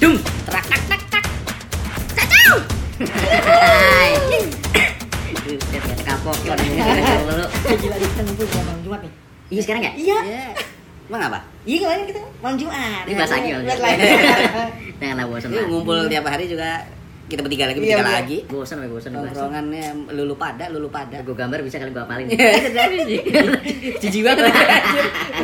Dung. Trak tak tak tak. Hai. Buset, kata kapok ya udah dulu. Gila kita ngumpul di malam Jumat nih. Iya sekarang ya? Iya. Emang apa? Iya kemarin kita malam Jumat. Ini bahas lagi, bahas lagi. Janganlah bosan Ini lah. ngumpul tiap hari juga kita bertiga lagi, Iya, bertiga lagi. Bosan, sampai bosan. Nongkrongannya lulu pada, lulu pada. Gue gambar bisa kali gue apalin. Jijik banget.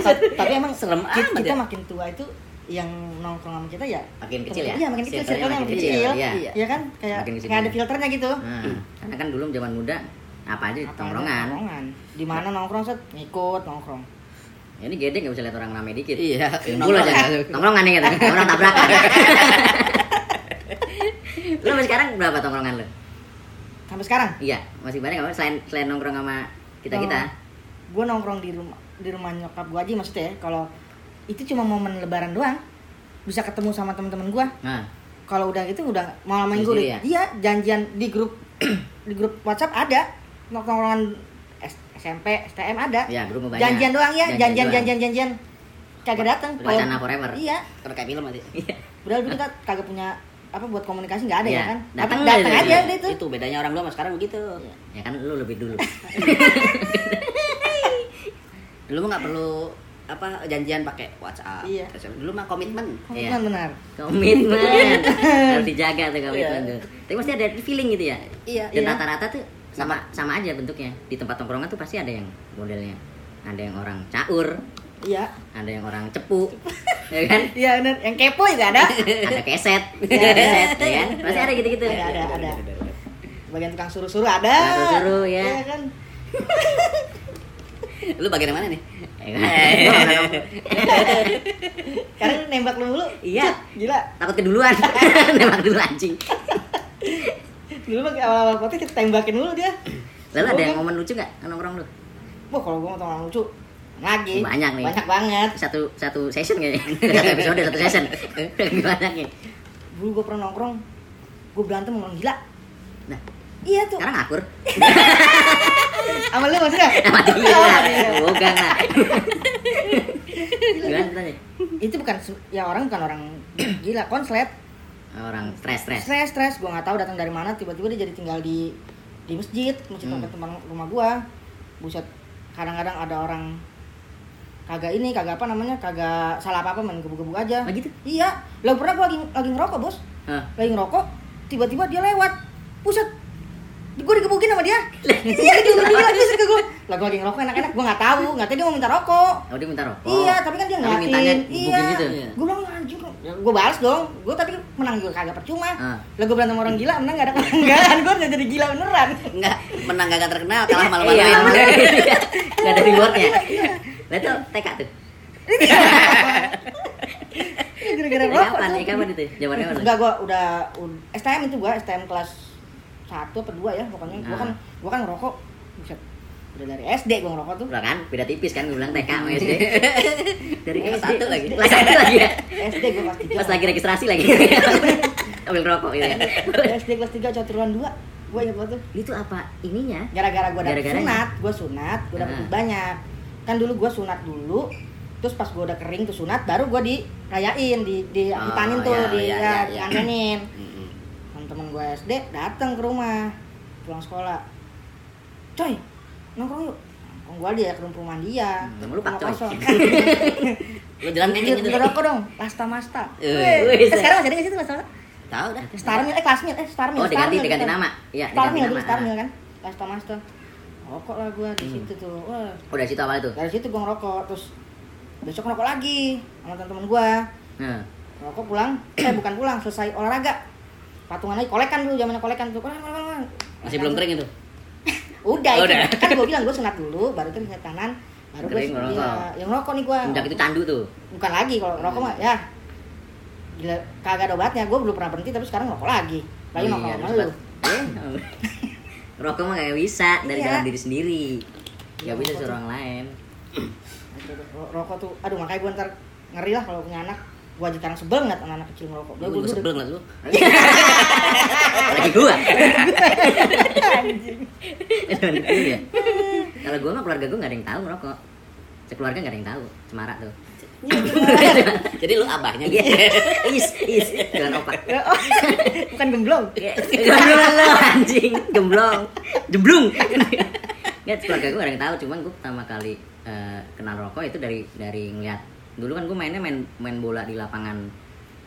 Ta- Tapi emang Serem kita ya. makin tua itu yang nongkrong sama kita ya Makin kecil ya? Iya, makin kecil, Circle-nya circle-nya makin makin kecil, kecil. iya. Iya kan? Kayak Makin kecil. nggak ada filternya gitu. Nah, karena kan dulu zaman muda apa aja Apa tongkrongan. Tongkrongan. Di mana nongkrong set ngikut nongkrong. Ya, ini gede nggak bisa lihat orang rame dikit. Iya, Kumpul aja. Tongkrongan nih kata. Orang tabrakan. lu sampai sekarang berapa tongkrongan lu? Sampai sekarang Iya, masih banyak nggak? Selain selain nongkrong sama kita kita. gue nongkrong di rumah di rumah nyokap gue aja maksudnya ya kalau itu cuma momen lebaran doang bisa ketemu sama teman-teman gue Nah, kalau udah gitu udah malam minggu deh ya? iya janjian di grup di grup WhatsApp ada nongkrongan SMP STM ada ya grup banyak. janjian doang ya janjian doang. janjian janjian kagak datang Wacana forever. iya kayak film nanti. Iya. padahal dulu kita kagak punya apa buat komunikasi nggak ada Iya, ya kan datang datang aja udah itu Itu bedanya orang dulu sama sekarang begitu. Ya kan lu lebih dulu. Dulu nggak perlu apa janjian pakai WhatsApp. Iya. Dulu mah komitmen. Iya. Komitmen benar komitmen harus dijaga tuh komitmen Iya. tuh. Tapi pasti ada feeling gitu ya. Iya, Dan iya. rata-rata tuh sama sama aja bentuknya. Di tempat tongkrongan tuh pasti ada yang modelnya. Ada yang orang caur, iya ada yang orang cepu, ya kan? iya benar yang kepo juga ada Ada keset, Iya, keset, iya. ya kan? Pasti ada gitu-gitu. Ada, ada, ada. bagian tukang suruh-suruh ada Suruh-suruh, ya. Iya kan Lu bagian mana nih? Nggak karena nembak lu dulu Iya. Gila Takut keduluan. Nembak dulu anjing. dulu pakai awal-awal podcast kita tembakin dulu dia Lalu ada yang kan- momen lucu gak nongkrong lu? wah kalau gua orang lucu lagi Banyak nih. banyak banget Satu satu session kayaknya. Satu episode satu session. Gimana nih? dulu gua pernah nongkrong gua berantem sama orang gila Nah, iya tuh sekarang akur. Sama lu maksudnya Sama dia. Oh. Bukan lah. Gimana itu bukan ya orang bukan orang gila konslet Orang stres stres. stres stres gue nggak tahu datang dari mana tiba-tiba dia jadi tinggal di di masjid masjid Hmm. tempat teman rumah gua buset kadang-kadang ada orang kagak ini kagak apa namanya kagak salah apa apa main gebu-gebu aja Oh, gitu? iya lo pernah gua lagi lagi ngerokok bos Hah. lagi ngerokok tiba-tiba dia lewat buset gue digebukin sama dia iya digebukin lagi ke gue lah gua lagi ngerokok enak-enak gua nggak tahu nggak tahu dia mau minta rokok Oh dia minta rokok. Iya, tapi kan dia ngeliatin. mintanya Iya. gitu. Gue bilang anjing, gue balas dong. Gue tapi menang juga kagak percuma. Ah. Lah gue berantem sama orang gila, menang gak ada kebanggaan. Gue udah jadi gila beneran. Enggak, menang gak terkenal, kalah malah Iya, maluin. iya. Nggak ada rewardnya. Lah itu TK tuh. Gara-gara rokok. Kapan? Kapan itu? Zaman kapan? Enggak, gue udah, ud- STM itu gue, STM kelas 1 apa 2 ya pokoknya. Gue Ah. kan gue kan ngerokok. Buset. Udah dari SD gue ngerokok tuh. Udah kan, beda tipis kan gue bilang TK sama SD. Dari SD, kelas satu lagi. Kelas satu lagi ya. SD gue kelas 3. Pas lagi registrasi lagi. Ambil rokok gitu ya. SD kelas 3 caturuan 2. Gue ingat banget tuh. Itu apa ininya? gara-gara gue dapet sunat gue sunat gue dapet Ah. duit banyak kan dulu gue sunat dulu terus pas gue udah kering tuh sunat baru gue dirayain di di Oh, tuh iya, di iya, ya, iya, iya. temen-temen gue SD datang ke rumah pulang sekolah coy nongkrong yuk nongkrong gue dia ke rumah dia Hmm, lu rumah kosong Lu jalan kayak gitu. beli rokok dong lasta masta Eh, sekarang masih ada nggak sih masta Tahu dah. Starmil eh Klasmil eh Starmil Oh, diganti diganti bukan. nama. Iya, Starmil nama. Starmil kan lasta masta rokok lah gue di Hmm. situ tuh wah Oh, dari situ awal itu. dari situ gue ngerokok terus besok ngerokok lagi sama teman-teman gue Nah, ngerokok pulang eh bukan pulang selesai olahraga patungan lagi kolekan dulu zamannya kolekan tuh kolekan kolekan kolekan. Masih belum kering itu. udah, Oh, itu. udah. kan gue bilang gue sunat dulu baru kering sayap kanan baru gue ya, yang ngerokok nih gue semenjak itu candu tuh. bukan lagi kalau rokok mah ya gila kagak ada obatnya gue belum pernah berhenti tapi sekarang ngerokok lagi lagi Iya, nongkrong sama lu banget. Rokok mah gak bisa dari Iya. dalam diri sendiri. Iya, Gak bisa rokok suruh tuh. orang lain. Ro- rokok tuh aduh makanya gue ntar ngeri lah kalau punya anak gue aja sekarang sebel ngeliat anak-anak kecil ngerokok Gua- gue gua- sebel nggak lu? Lagi gua. Anjing. Iya. Kalau gua mah keluarga gua gak ada yang tahu ngerokok. Sekeluarga gak ada yang tahu. Cemara tuh. Iya. Jadi lu abahnya gitu. is is dengan opak Oh, bukan gemblong. gemblong lo anjing gemblong jemblung ya keluarga gue gak ada yang tahu cuman gue pertama kali eh, kenal rokok itu dari dari ngeliat dulu kan gue mainnya main main bola di lapangan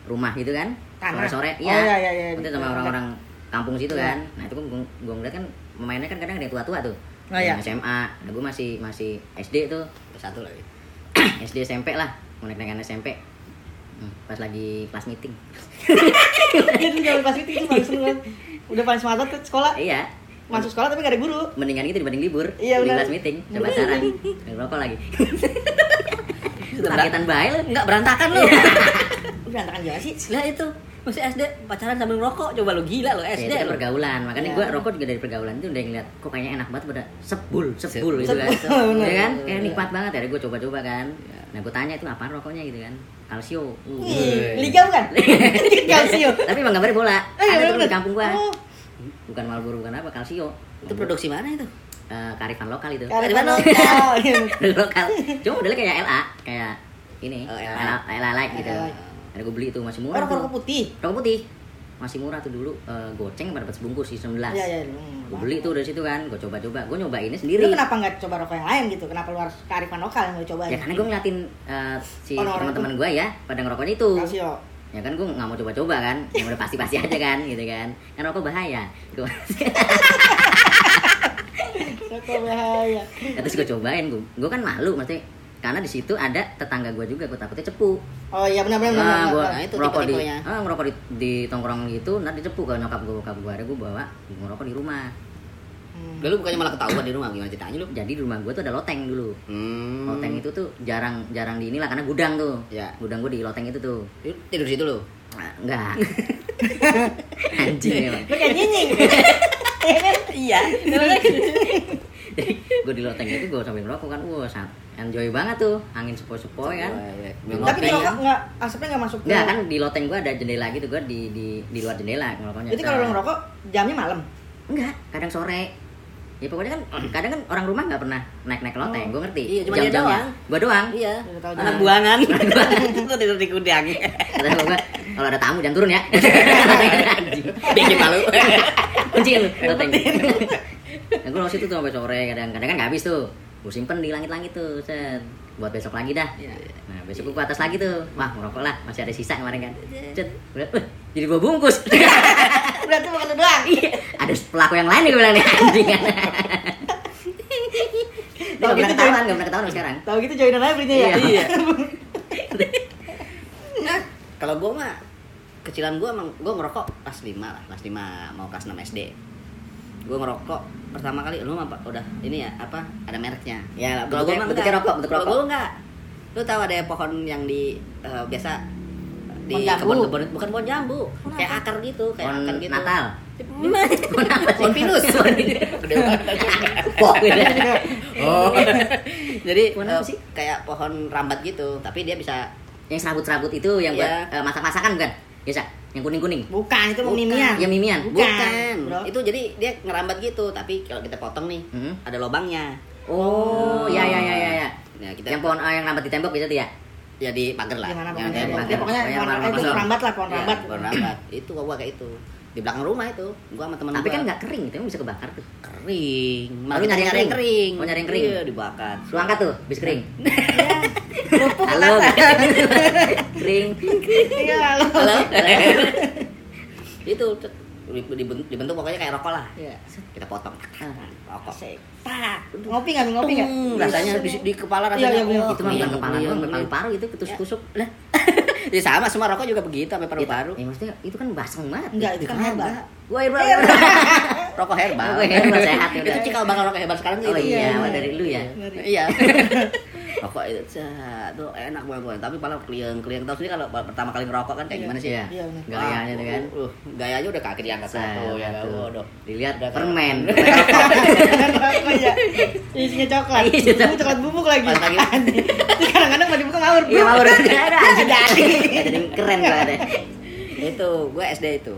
rumah gitu kan Tanah. sore sore Oh, iya, iya, iya. itu sama orang-orang kampung situ Iya. kan nah itu gue gue ngeliat kan pemainnya kan kadang ada yang tua-tua tuh Oh. Yang SMA nah gue masih masih SD tuh Satu lagi. SD SMP lah mau naik SMP pas lagi kelas meeting Iya, zaman kelas itu itu paling seru. Udah paling semangat ke sekolah. iya Masuk sekolah tapi gak ada guru. mendingan itu dibanding libur Iya, di benar. kelas meeting coba saran ngerokok lagi Sudah Targetan baik lu Enggak berantakan lu. Udah berantakan juga sih. Lah itu. Masih SD pacaran sambil ngerokok. Coba lu gila Ya, SD itu lu. pergaulan. Makanya Iya. gua rokok juga dari pergaulan itu udah ngeliat kok kayaknya enak banget pada sebul sebul gitu kan. Ya kan? Kayak nikmat banget ya gue coba-coba kan. Nah gue tanya itu apa rokoknya? Gitu kan. Kalsio. Uh. Wih, Liga bukan? Kalsio. tapi emang gambarnya bola. Iya, ada tuh di kampung gua. Oh. bukan Marlboro bukan apa kalsio. Itu produksi mana itu? Eh, kearifan lokal itu Kearifan mana? lokal. Lokal cuma modelnya kayak LA kayak ini Oh, LA. LA, LA like gitu ada gue beli itu masih Oh, murah rokok rokok putih. rokok putih masih murah tuh dulu eh, goceng pada dapat sebungkus sih 19 Iya, iya. Hmm, gue beli tuh dari situ kan gue coba-coba gue nyoba ini Lu sendiri kenapa nggak coba rokok yang lain gitu? Kenapa lu harus kearifan lokal yang lu coba? ya karena gue ngeliatin eh, si Orang-orang teman-teman gue ya pada ngerokoknya itu Kalsio. ya kan gue nggak mau coba-coba kan yang udah pasti-pasti aja kan gitu kan kan rokok bahaya Gua- Rokok bahaya. terus gue cobain gue gue kan malu maksudnya karena di situ ada tetangga gue juga gue takutnya cepu Oh iya benar benar. Nah, benar, gue. Nah, itu ngerokok di, ah, ngerokok di, di tongkrong gitu, nanti cepu ke nyokap gue, bokap gue, ada gue bawa, gue ngerokok di rumah. Hmm. Lalu bukannya malah ketahuan di rumah gimana ceritanya lu? Jadi di rumah gue tuh ada loteng dulu. Hmm. Loteng itu tuh jarang jarang di inilah karena gudang tuh. Ya. Gudang gue di loteng itu tuh. Tidur situ lu. Nah, enggak. Anjing emang. Lu kayak nyinying. Iya kan? Iya. Jadi gue di loteng itu gue sambil ngerokok kan, wah sangat enjoy banget tuh, angin sepoi-sepoi kan. Tapi itu rokok nggak asapnya nggak masuk. Enggak kan di loteng gue ada jendela gitu, gue di di di luar jendela ngerokoknya. Jadi kalau lu ngerokok jamnya malam. Enggak, kadang sore. Ya pokoknya kan kadang kan orang rumah nggak pernah naik-naik ke loteng, gue ngerti. Iya, cuma dia doang. Gue doang. Iya. Anak jalan. buangan. Lu tidur di gudang. Kata gue, kalau ada tamu jangan turun ya. Anjing. Bikin malu. Kunci lu, loteng. Nah, gue situ tuh sampai sore kadang kadang kan nggak habis tuh. Gue simpen di langit-langit tuh, set. Buat besok lagi dah. Iya. Nah, besok gue ke atas lagi tuh. Wah, ngerokok lah, masih ada sisa kemarin kan. Cet, udah, "Wah, jadi dua bungkus. Berarti bukan lu doang. Iya, ada pelaku yang lain nih gue bilang nih anjing kan. Tahu gitu, ketahuan, nggak pernah ketahuan sekarang. Tahu gitu joinan aja belinya ya. Iya. Nah, kalau gua mah kecilan gua emang gua ngerokok kelas 5 lah, kelas 5 mau kelas 6 SD. Gua ngerokok pertama kali lu apa udah ini ya apa ada mereknya. Ya, Kalau bentuknya- mah bentuknya rokok, bentuk rokok. gua enggak. Lu tahu ada pohon yang di eh, biasa di Pohon kebun-kebun bukan pohon jambu, kayak akar gitu, kayak Pohon akar gitu. Natal. Pohon pinus. Oh. Jadi Pohon apa eh, sih? kayak pohon rambat gitu, tapi dia bisa Yang serabut-serabut itu yang buat Iya. eh, masak-masakan bukan? Biasa, yang kuning-kuning. Bukan itu mau Bukan. mimian. Ya mimian. Bukan. Bukan. Bro. Itu jadi dia ngerambat gitu, tapi kalau kita potong nih, Hmm. ada lubangnya. Oh, ya ya ya ya ya. Nah, kita Yang pohon eh, yang lambat di tembok gitu tuh ya. ya di pagar lah. Di mana Yang pokoknya. tembok. Dia pokoknya Pokoknya pohon- rambat itu masuk. rambat lah, pohon Iya, rambat. pohon rambat. itu gua kayak itu. Di belakang rumah itu. Gua sama teman Tapi gua. kan nggak kering, itu bisa kebakar tuh. kering. Oh, Malah lu kita nyari yang kering. Oh, nyari yang kering. Iya, dibakar. Lu angkat tuh, bis kering. Kerupuk Halo. kering. Iya, halo. Halo. itu dibentuk, dibentuk pokoknya kayak rokok lah. Iya. Kita potong. Rokok. Asik. Tak. Ngopi nggak? Ngopi nggak? Rasanya di, di kepala Iya, rasanya iya, bener. wah, Itu mah bukan kepala doang, paru-paru itu ketusuk-tusuk. Lah, Ya sama semua rokok juga begitu sampai paru-paru. Ya, maksudnya itu kan baseng banget. Enggak, itu kan herbal. Gua herbal. Rokok herbal. Rokok herbal sehat Itu cikal bakal rokok herbal sekarang Oh iya, Iya, awal iya. dari lu ya. Iya. Rokok itu cah, tuh enak banget. Tapi malah kliang-kliang tahu sendiri kalau pertama kali ngerokok kan kayak gimana sih? Iya. Iya. Gayanya tuh kan. Uh, gayanya udah kaki diangkat satu ya. Satu. Waduh. Dilihat Udah permen. Rokok ya. Isinya coklat. Iya, Bubuk coklat bubuk lagi. Kadang-kadang mau dibuka ngawur. Iya, udah ada. Jadi. Jadi keren gua ada. itu gue SD itu.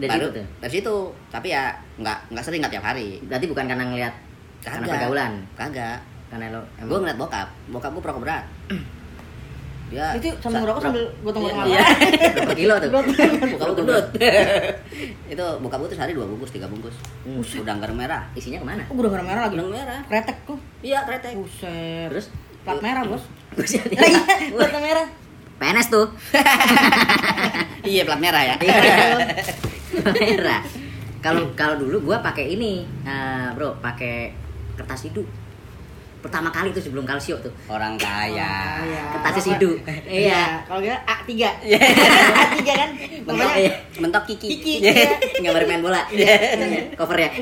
Dari Baru situ tuh. Dari situ. Tapi ya nggak nggak sering nggak tiap hari. Berarti bukan karena ngelihat karena pergaulan. Kagak. Karena lo Gue ngeliat bokap. Bokap gue perokok berat. dia Itu sambil sa- ngerokok sambil gotong-gotong Iya. apa? Berapa kilo tuh? buka lu gendut itu buka gue tuh sehari dua bungkus tiga bungkus udang garam merah Isinya ke mana? Oh, udah merah lagi. udang merah Kretek tuh. iya kretek Buset. Terus? plat merah, Bos. Iya, plat merah. PNS tuh. iya plat merah ya Merah. Kalau kalau dulu gua pakai ini, eh, Bro, pakai kertas hidup. Pertama kali tuh sebelum kalsio tuh. orang kaya Iya. Kertasnya sidu. Iya. Kalau kita A3. A3 kan. mentok Iya. mentok kiki Kiki. Iya, gambar main bola. Iya, covernya.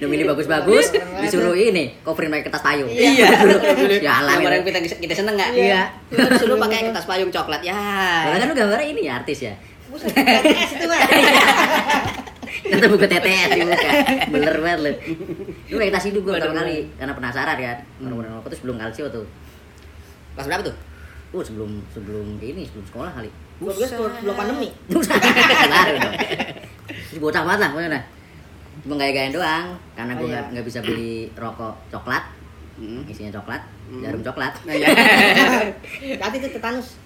Demi ini bagus-bagus, disuruh ini coverin pakai kertas payung. iya Ya gambar yang gitu. kita kita seneng nggak Iya. lu pakai kertas payung coklat ya kan lu gambarnya ini ya artis ya. Buset, itu mah. Kata buku TTS di muka. Bener banget lu. Lu pakai tas hidup gua pertama kali karena penasaran kan. Bener-bener rokok tuh sebelum kalsio tuh. kelas berapa tuh Oh, sebelum sebelum ini, sebelum sekolah kali. Sebelum pandemi. Baru dong. Terus bocah banget lah pokoknya. Cuma gaya-gayain doang karena gue Oh, iya. nggak nggak bisa beli rokok coklat Hmm. isinya coklat Hmm. jarum coklat Nah, iya. Hati tuh tetanus.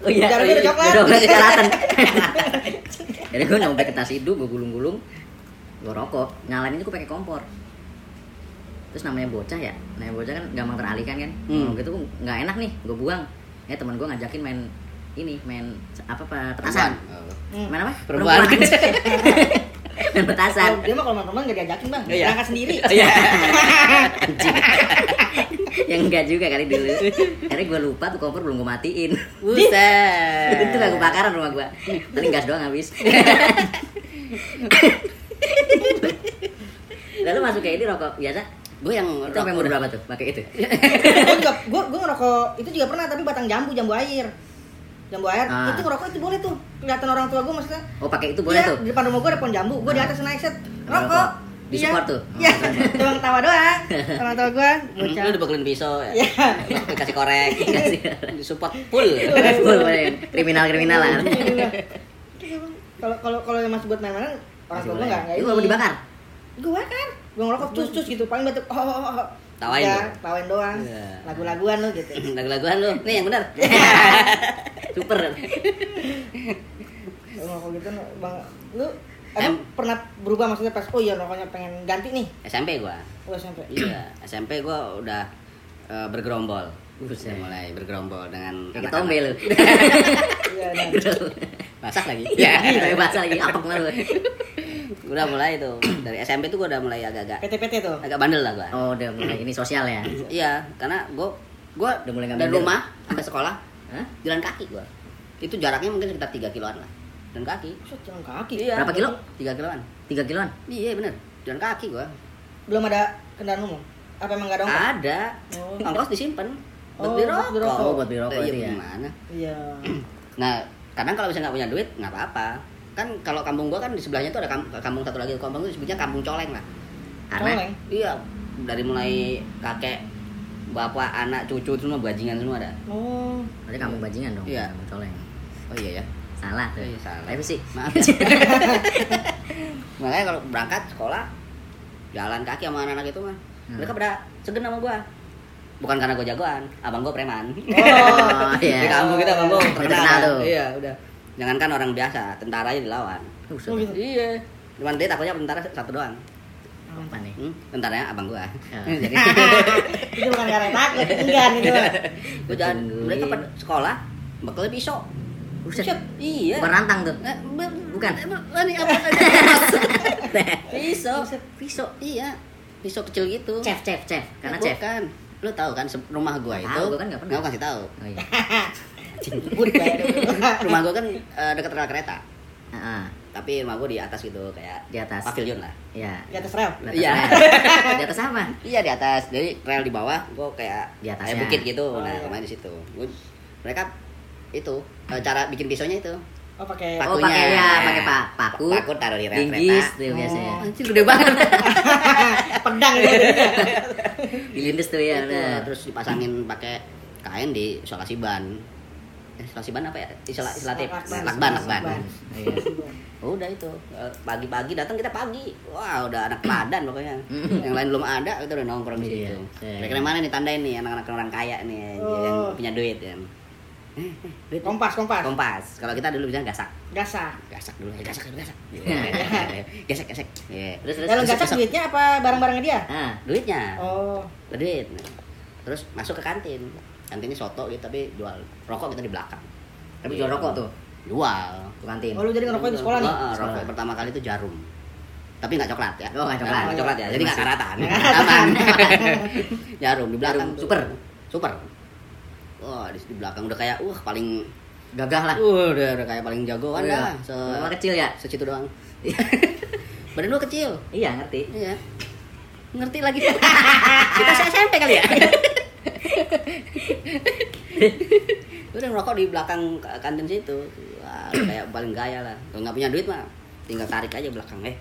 oh iya Jarumnya udah coklat. Jarumnya kecaratan jadi gue nyampe ke tas hidup gue gulung-gulung gue rokok nyalain itu gue pakai kompor terus namanya bocah ya namanya bocah kan gampang teralihkan kan Hmm. gitu nggak enak nih gue buang eh teman gue ngajakin main ini main apa apa petasan Oh. Main apa Perempuan. main petasan Kalau dia mah kalau teman nggak diajakin bang, Iya. berangkat sendiri. Iya. Yang enggak juga kali dulu. Akhirnya gue lupa tuh kompor belum gue matiin. Buset. itu gak gue bakaran rumah gue paling gas doang habis. Lalu masuk kayak ini rokok biasa. Gue yang itu sampai umur berapa tuh pakai itu. Gue juga gue gue ngerokok itu juga pernah tapi batang jambu jambu air jambu air Ah. itu ngerokok itu boleh tuh kelihatan orang tua gue maksudnya oh pakai itu boleh Iya, tuh di depan rumah gue ada pohon jambu gue di atas naik set rokok Di Iya. support tuh? iya doang tawa doang orang tua gue bocah Lu dibekelin pisau ya. Iya. Dikasih korek. Disupport full. Full, boleh. kriminal kriminal lah kalau kalau kalau yang masih buat main-mainan orang tua gue nggak nggak itu mau dibakar gue kan gue ngerokok cus cus gitu paling batuk oh, oh, oh. Tawain Udah, lu? tawain doang Iya. lagu-laguan lu gitu Lagu-laguan lu. Nih yang benar. super ngerokok gitu bang lu emang pernah berubah maksudnya pas oh iya rokoknya pengen ganti nih SMP gua. oh SMP Iya, SMP gua udah eh, bergerombol. Buset. Udah mulai bergerombol dengan kayak ketombe lu iya. Masak lagi. ya kayak bahasa lagi apek lu Udah mulai tuh. Dari SMP tuh gua udah mulai agak-agak PT-PT tuh agak bandel lah gua. oh udah mulai ini sosial ya Iya, karena gua gua Udah mulai dari rumah sampai sekolah Hah? jalan kaki gua. Itu jaraknya mungkin sekitar 3 kiloan lah. Jalan kaki. Jalan kaki Iya. Berapa kilo? 3 kiloan. tiga kiloan Iya, bener. Jalan kaki gua. belum ada kendaraan umum apa emang nggak ada ongkos Ada. Oh. Ongkos disimpan buat Oh, beli buat beli rokok. rokok. Oh, buat beli rokok Iya, itu ya. gimana? iya Nah, kadang kalau misalnya nggak punya duit, nggak apa-apa. Kan kalau kampung gua kan di sebelahnya tuh ada kam- kampung satu lagi kampung itu disebutnya kampung coleng lah. karena Coleng. Iya, dari mulai kakek, bapak, anak, cucu semua bajingan semua ada. oh berarti kampung bajingan dong Iya. kampung coleng Oh iya ya. salah tuh Iya, salah. tapi sih Maaf ya. Makanya kalau berangkat sekolah jalan kaki sama anak-anak itu mah. Hmm. Mereka pada segen sama gua. Bukan karena gua jagoan, abang gua preman. oh iya Di kampung kita abang gua terkenal. terkenal tuh. Iya, udah. Jangankan orang biasa, tentara aja dilawan. Buset. Oh, gitu. Iya. Cuman dia takutnya tentara satu doang. apa nih Hmm, tentaranya abang gua. Ya. Jadi itu bukan karena takut enggak gitu gua jalan mereka pada sekolah bekel pisau. Buset. Iya. bukan rantang tuh Eh, Bukan. eh, Ini apa? pisau. pisau Iya. Pisau kecil gitu. chef chef chef karena Ya, chef bukan. Lu tahu kan rumah gua itu? Tahu, gua kan nggak pernah. Gua kasih tahu. oh iya Jemput kayak Rumah gua kan eh, dekat rel kereta. Ah, ah. Tapi rumah gua di atas gitu kayak di atas pavilion lah. ya di atas rel di atas Iya. di atas apa Iya di atas. Jadi rel di bawah gua kayak Di atasnya. kayak bukit gitu. Oh, nah, iya. di situ. Gua, mereka itu eh, cara bikin pisaunya itu. oh pakai Oh, pakai ya, pakai pa- paku. Paku taruh di rel linggis kereta. tuh biasanya Oh. Anjir gede banget. pedang gitu dilindes tuh ya Itu, terus dipasangin pakai kain di soal kasih ban. Isolasi ban apa ya istilah istilah tip Lakban. Iya. udah itu Eh, pagi-pagi datang kita pagi wah udah anak teladan pokoknya yang lain belum ada kita udah nongkrong di Iya, situ iya. kira-kira mana nih tandain nih anak-anak orang kaya nih yang Oh. punya duit ya Eh, eh, duit Kompas, kompas. kompas kalau kita dulu bilang gasak Gasak. gasak dulu eh, gasak dulu gasak Iya. gesek gesek Iya. Terus terus. Gasak duitnya apa barang-barangnya dia? Ah, duitnya Oh. duit terus masuk ke kantin kantinnya soto gitu tapi jual rokok kita di belakang. Tapi jual rokok tuh jual ke kantin. Oh, lu jadi ngerokok di sekolah nih? Rokok pertama kali itu jarum. Tapi nggak coklat ya. Oh, nggak coklat. nggak coklat ya. Jadi nggak karatan. aman jarum di belakang. Jarum super. super. Wah di, di belakang udah kayak wah paling Gagah lah. uh, udah udah kayak paling jagoan Iya. dah se Rumah kecil ya? segitu doang. Badan lu kecil. Iya, ngerti. iya. Ngerti lagi. Kita SMP kali ya udah ngerokok di belakang kantin situ Wah, kayak paling gaya lah kalau nggak punya duit mah tinggal tarik aja belakang eh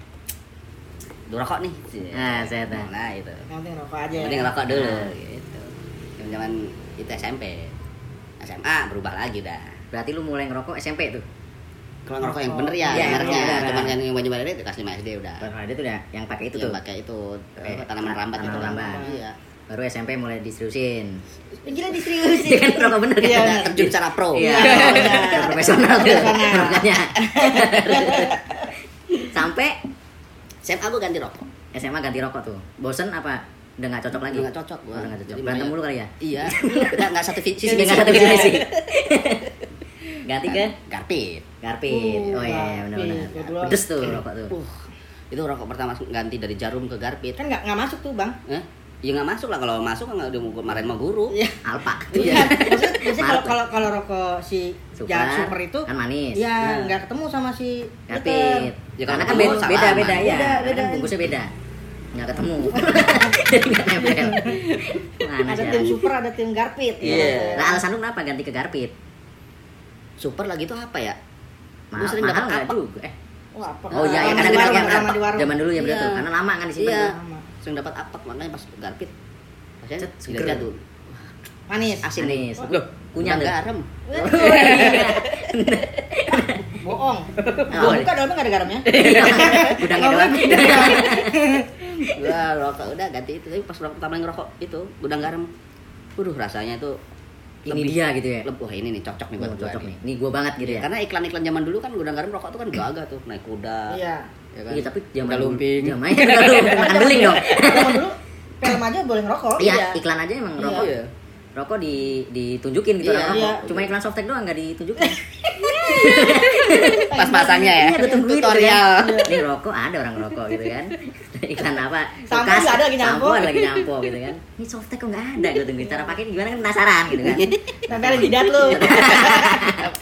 Duh rokok nih Nah, saya tahu. nah itu Yang penting rokok aja. yang penting ngerokok dulu Nah. gitu zaman itu SMP SMA berubah lagi dah Berarti lu mulai ngerokok SMP tuh. kalau ngerokok yang bener ya Iya, mereknya yang bener. cuman kan yang banyak banyak itu kelas 5 SD udah Baru ada tuh ya yang pakai itu yang tuh. pakai itu apa, tanaman rambat tanaman itu rambat. iya Baru SMP mulai distribusin. Gila diseriusin. Dia kan rokok bener Iya, kan? terjun secara pro Iya, Iya, profesional rokoknya. Sampai SMA gue ganti rokok SMA ganti rokok tuh. Bosen apa? Udah nggak cocok lagi? Udah nggak cocok gua. Udah nggak cocok. Jadi Berantem mulu kali ya? iya udah nggak satu visi Sisi nggak satu visi. Ganti ke garpit Garpit. Uh, Oh iya, Garpit. benar-benar. Pedes tuh rokok tuh. uh itu rokok pertama ganti dari jarum ke garpit Kan nggak nggak masuk tuh bang. eh ya nggak masuk lah kalau masuk kan nggak udah mau marahin sama guru Iya. Alpa. Iya. Maksudnya, maksudnya kalau kalau kalau rokok si Super, ya, super itu kan manis. ya Nah. nggak ketemu sama si Garpit. Ya, Karena kan beda, beda beda ya. Beda, beda. kan bungkusnya beda. Nggak ketemu. Jadi nggak nempel. Mana Ada tim super, ada tim garpit. Iya. Nah, alasan lu kenapa ganti ke Garpit? super lagi tuh apa ya Mahal, Gua sering mahal dapat nggak apa? juga? Eh, apa? Oh iya, ya di warung, yang di zaman dulu ya berarti Iya. karena lama kan disimpan Iya. Sering dapat apak makanya pas garpit Pasien Cet, dilihat seger. tuh Manis. asin Manis. loh Kunyah garam Bohong. Oh, Gua buka dalamnya nggak ada garamnya. Udah nggak doang. gua rokok udah ganti itu tapi pas pertama ngerokok itu gudang garam Waduh rasanya itu Ini dia gitu ya. Lebih, wah ini nih cocok nih buat Oh, cocok nih. Nih gua banget gitu ya. Karena iklan-iklan zaman dulu kan gudang garam rokok tuh kan gagah tuh naik kuda. Iya. Ya kan? Iya, tapi zaman lumping. Zaman makan beling dong. Zaman dulu film aja boleh ngerokok. Iya, iklan aja emang Iya. rokok. Iya. Rokok di ditunjukin gitu Iya, orang rokok. iya. Cuma iklan softtek doang nggak ditunjukin. Pas pasangnya ya. Iya, gitu Tutorial. Ini rokok ada orang rokok gitu kan. Iklan apa? Sampo ada lagi nyampo. ada lagi nyampo gitu kan. Ini softtek kok nggak ada gue tungguin cara pakai gimana kan penasaran gitu kan. Tempelin di jidat lu.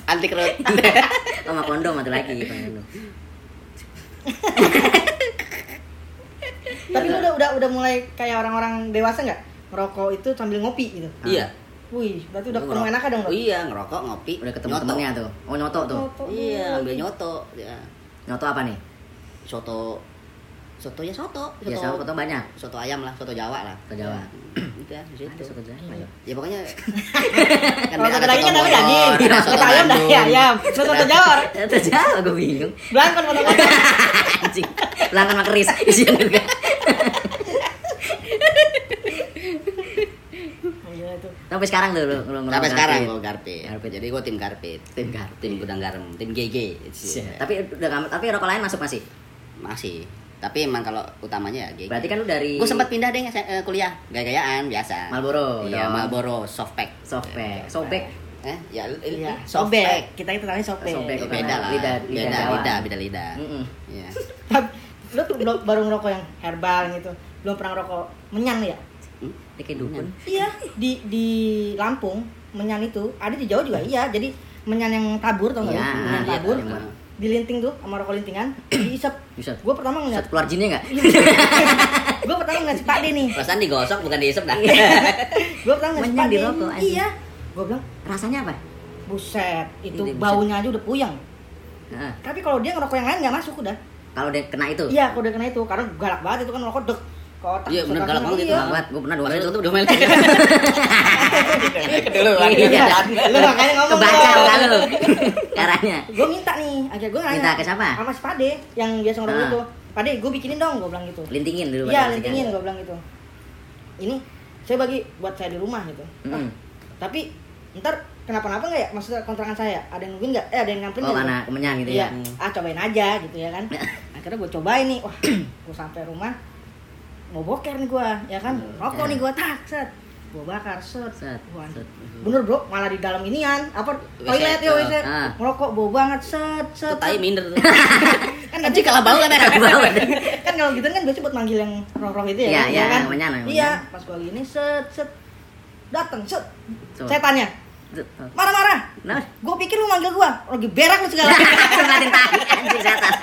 Anti kerut. Sama kondom atau lagi gitu. Tapi lu udah udah udah mulai kayak orang-orang dewasa nggak? Ngerokok itu sambil ngopi gitu. Iya. Wih, berarti udah enaknya dong. Oh iya, ngerokok, ngopi, Udah ketemu nyoto. temennya tuh. Oh nyoto tuh. Nyoto. Iya, ambil nyoto. Ya. Nyoto apa nih? Soto soto ya soto. Ya sama foto banyak. soto ayam lah, soto Jawa lah. Soto Jawa. Itu ya, Ada situ. soto Jawa ya. Ya pokoknya Kalau ada soto daging kan soto namanya daging. Bogor, ada Soto ayam dah ya ayam. Soto soto Jawa. Soto Jawa gue bingung. Belangkon foto-foto. Anjing. Sama keris isian juga. Gila tuh. Sampai sekarang tuh lu lu Sampai sekarang ngerokok gue garpit. Garpit. Jadi gue tim garpit. Tim Garpit. Tim gudang garam, tim GG. Iya. Tapi udah tapi rokok lain masuk masih. masih. Tapi emang kalau utamanya ya GG. Berarti kan lu dari Gue sempat pindah deh eh, kuliah, gaya-gayaan biasa. Marlboro, Iya. Marlboro softpack. softpack. Sobek. Eh, ya Iya, softpack. sobek. Kita itu namanya sobek. Sobek. Ya, beda lah. Lidah- lidah lidah, beda lidah. Mm-mm. Iya. Tapi lu tuh belum baru ngerokok yang herbal gitu. Belum pernah ngerokok menyan ya? Kayak dukun. Iya, di di Lampung menyan itu ada di Jawa juga iya. Jadi menyan yang tabur tau nggak? Iya, lu? menyan iya, tabur. iya. Dilinting tuh sama rokok lintingan, diisep. Bisa. Gue pertama ngeliat, keluar jinnya enggak? gue pertama ngeliat si Pak D nih. Perasaan digosok bukan diisep dah. Gue pertama ngeliat si Pak D. di rokok, anjing. Iya. Gue bilang, Rasanya apa? buset, itu Ini buset. baunya aja udah puyeng. Heeh. Tapi kalau dia ngerokok yang lain nggak masuk udah. Kalau dia kena itu. Iya, kalau udah kena itu, karena galak banget itu kan rokok dek Iya, galak kena, banget itu, iya. Banget, gue pernah dua kali itu tuh udah melting. Keduluan. Iya. lu makanya ngomong Kebaca muka lu. Caranya. gue minta nih akhirnya gue nanya Minta ke siapa? sama si Pade yang biasa ngerokok Ah. itu Pade gue bikinin dong gue bilang gitu Lintingin dulu. iya lintingin gue bilang gitu ini saya bagi buat saya di rumah gitu tapi ntar kenapa-napa nggak ya maksudnya kontrakan saya ada yang nungguin nggak eh ada yang nyamperin Oh, karena gitu? kemenyan gitu iya ya. ah cobain aja gitu ya kan akhirnya gue cobain nih wah gue sampai rumah mau boker nih gue ya kan rokok nih gue tak set gue bakar set, Set, set. bener bro malah di dalam inian apa toilet ya wc ah. ngerokok bau banget set set, set. minder tuh. kan Nanti kalah bau kan ya. Kalah bau. kan kalau gitu kan biasanya buat manggil yang roh-roh itu ya, Iya, kan? iya, kan? menyan, menyan. Iya, pas gua gini set set dateng set. Coba. Saya tanya, Set. marah-marah. Nah, Gua pikir lu manggil gua, lagi berak lu segala. sempatin tahi anjing setan.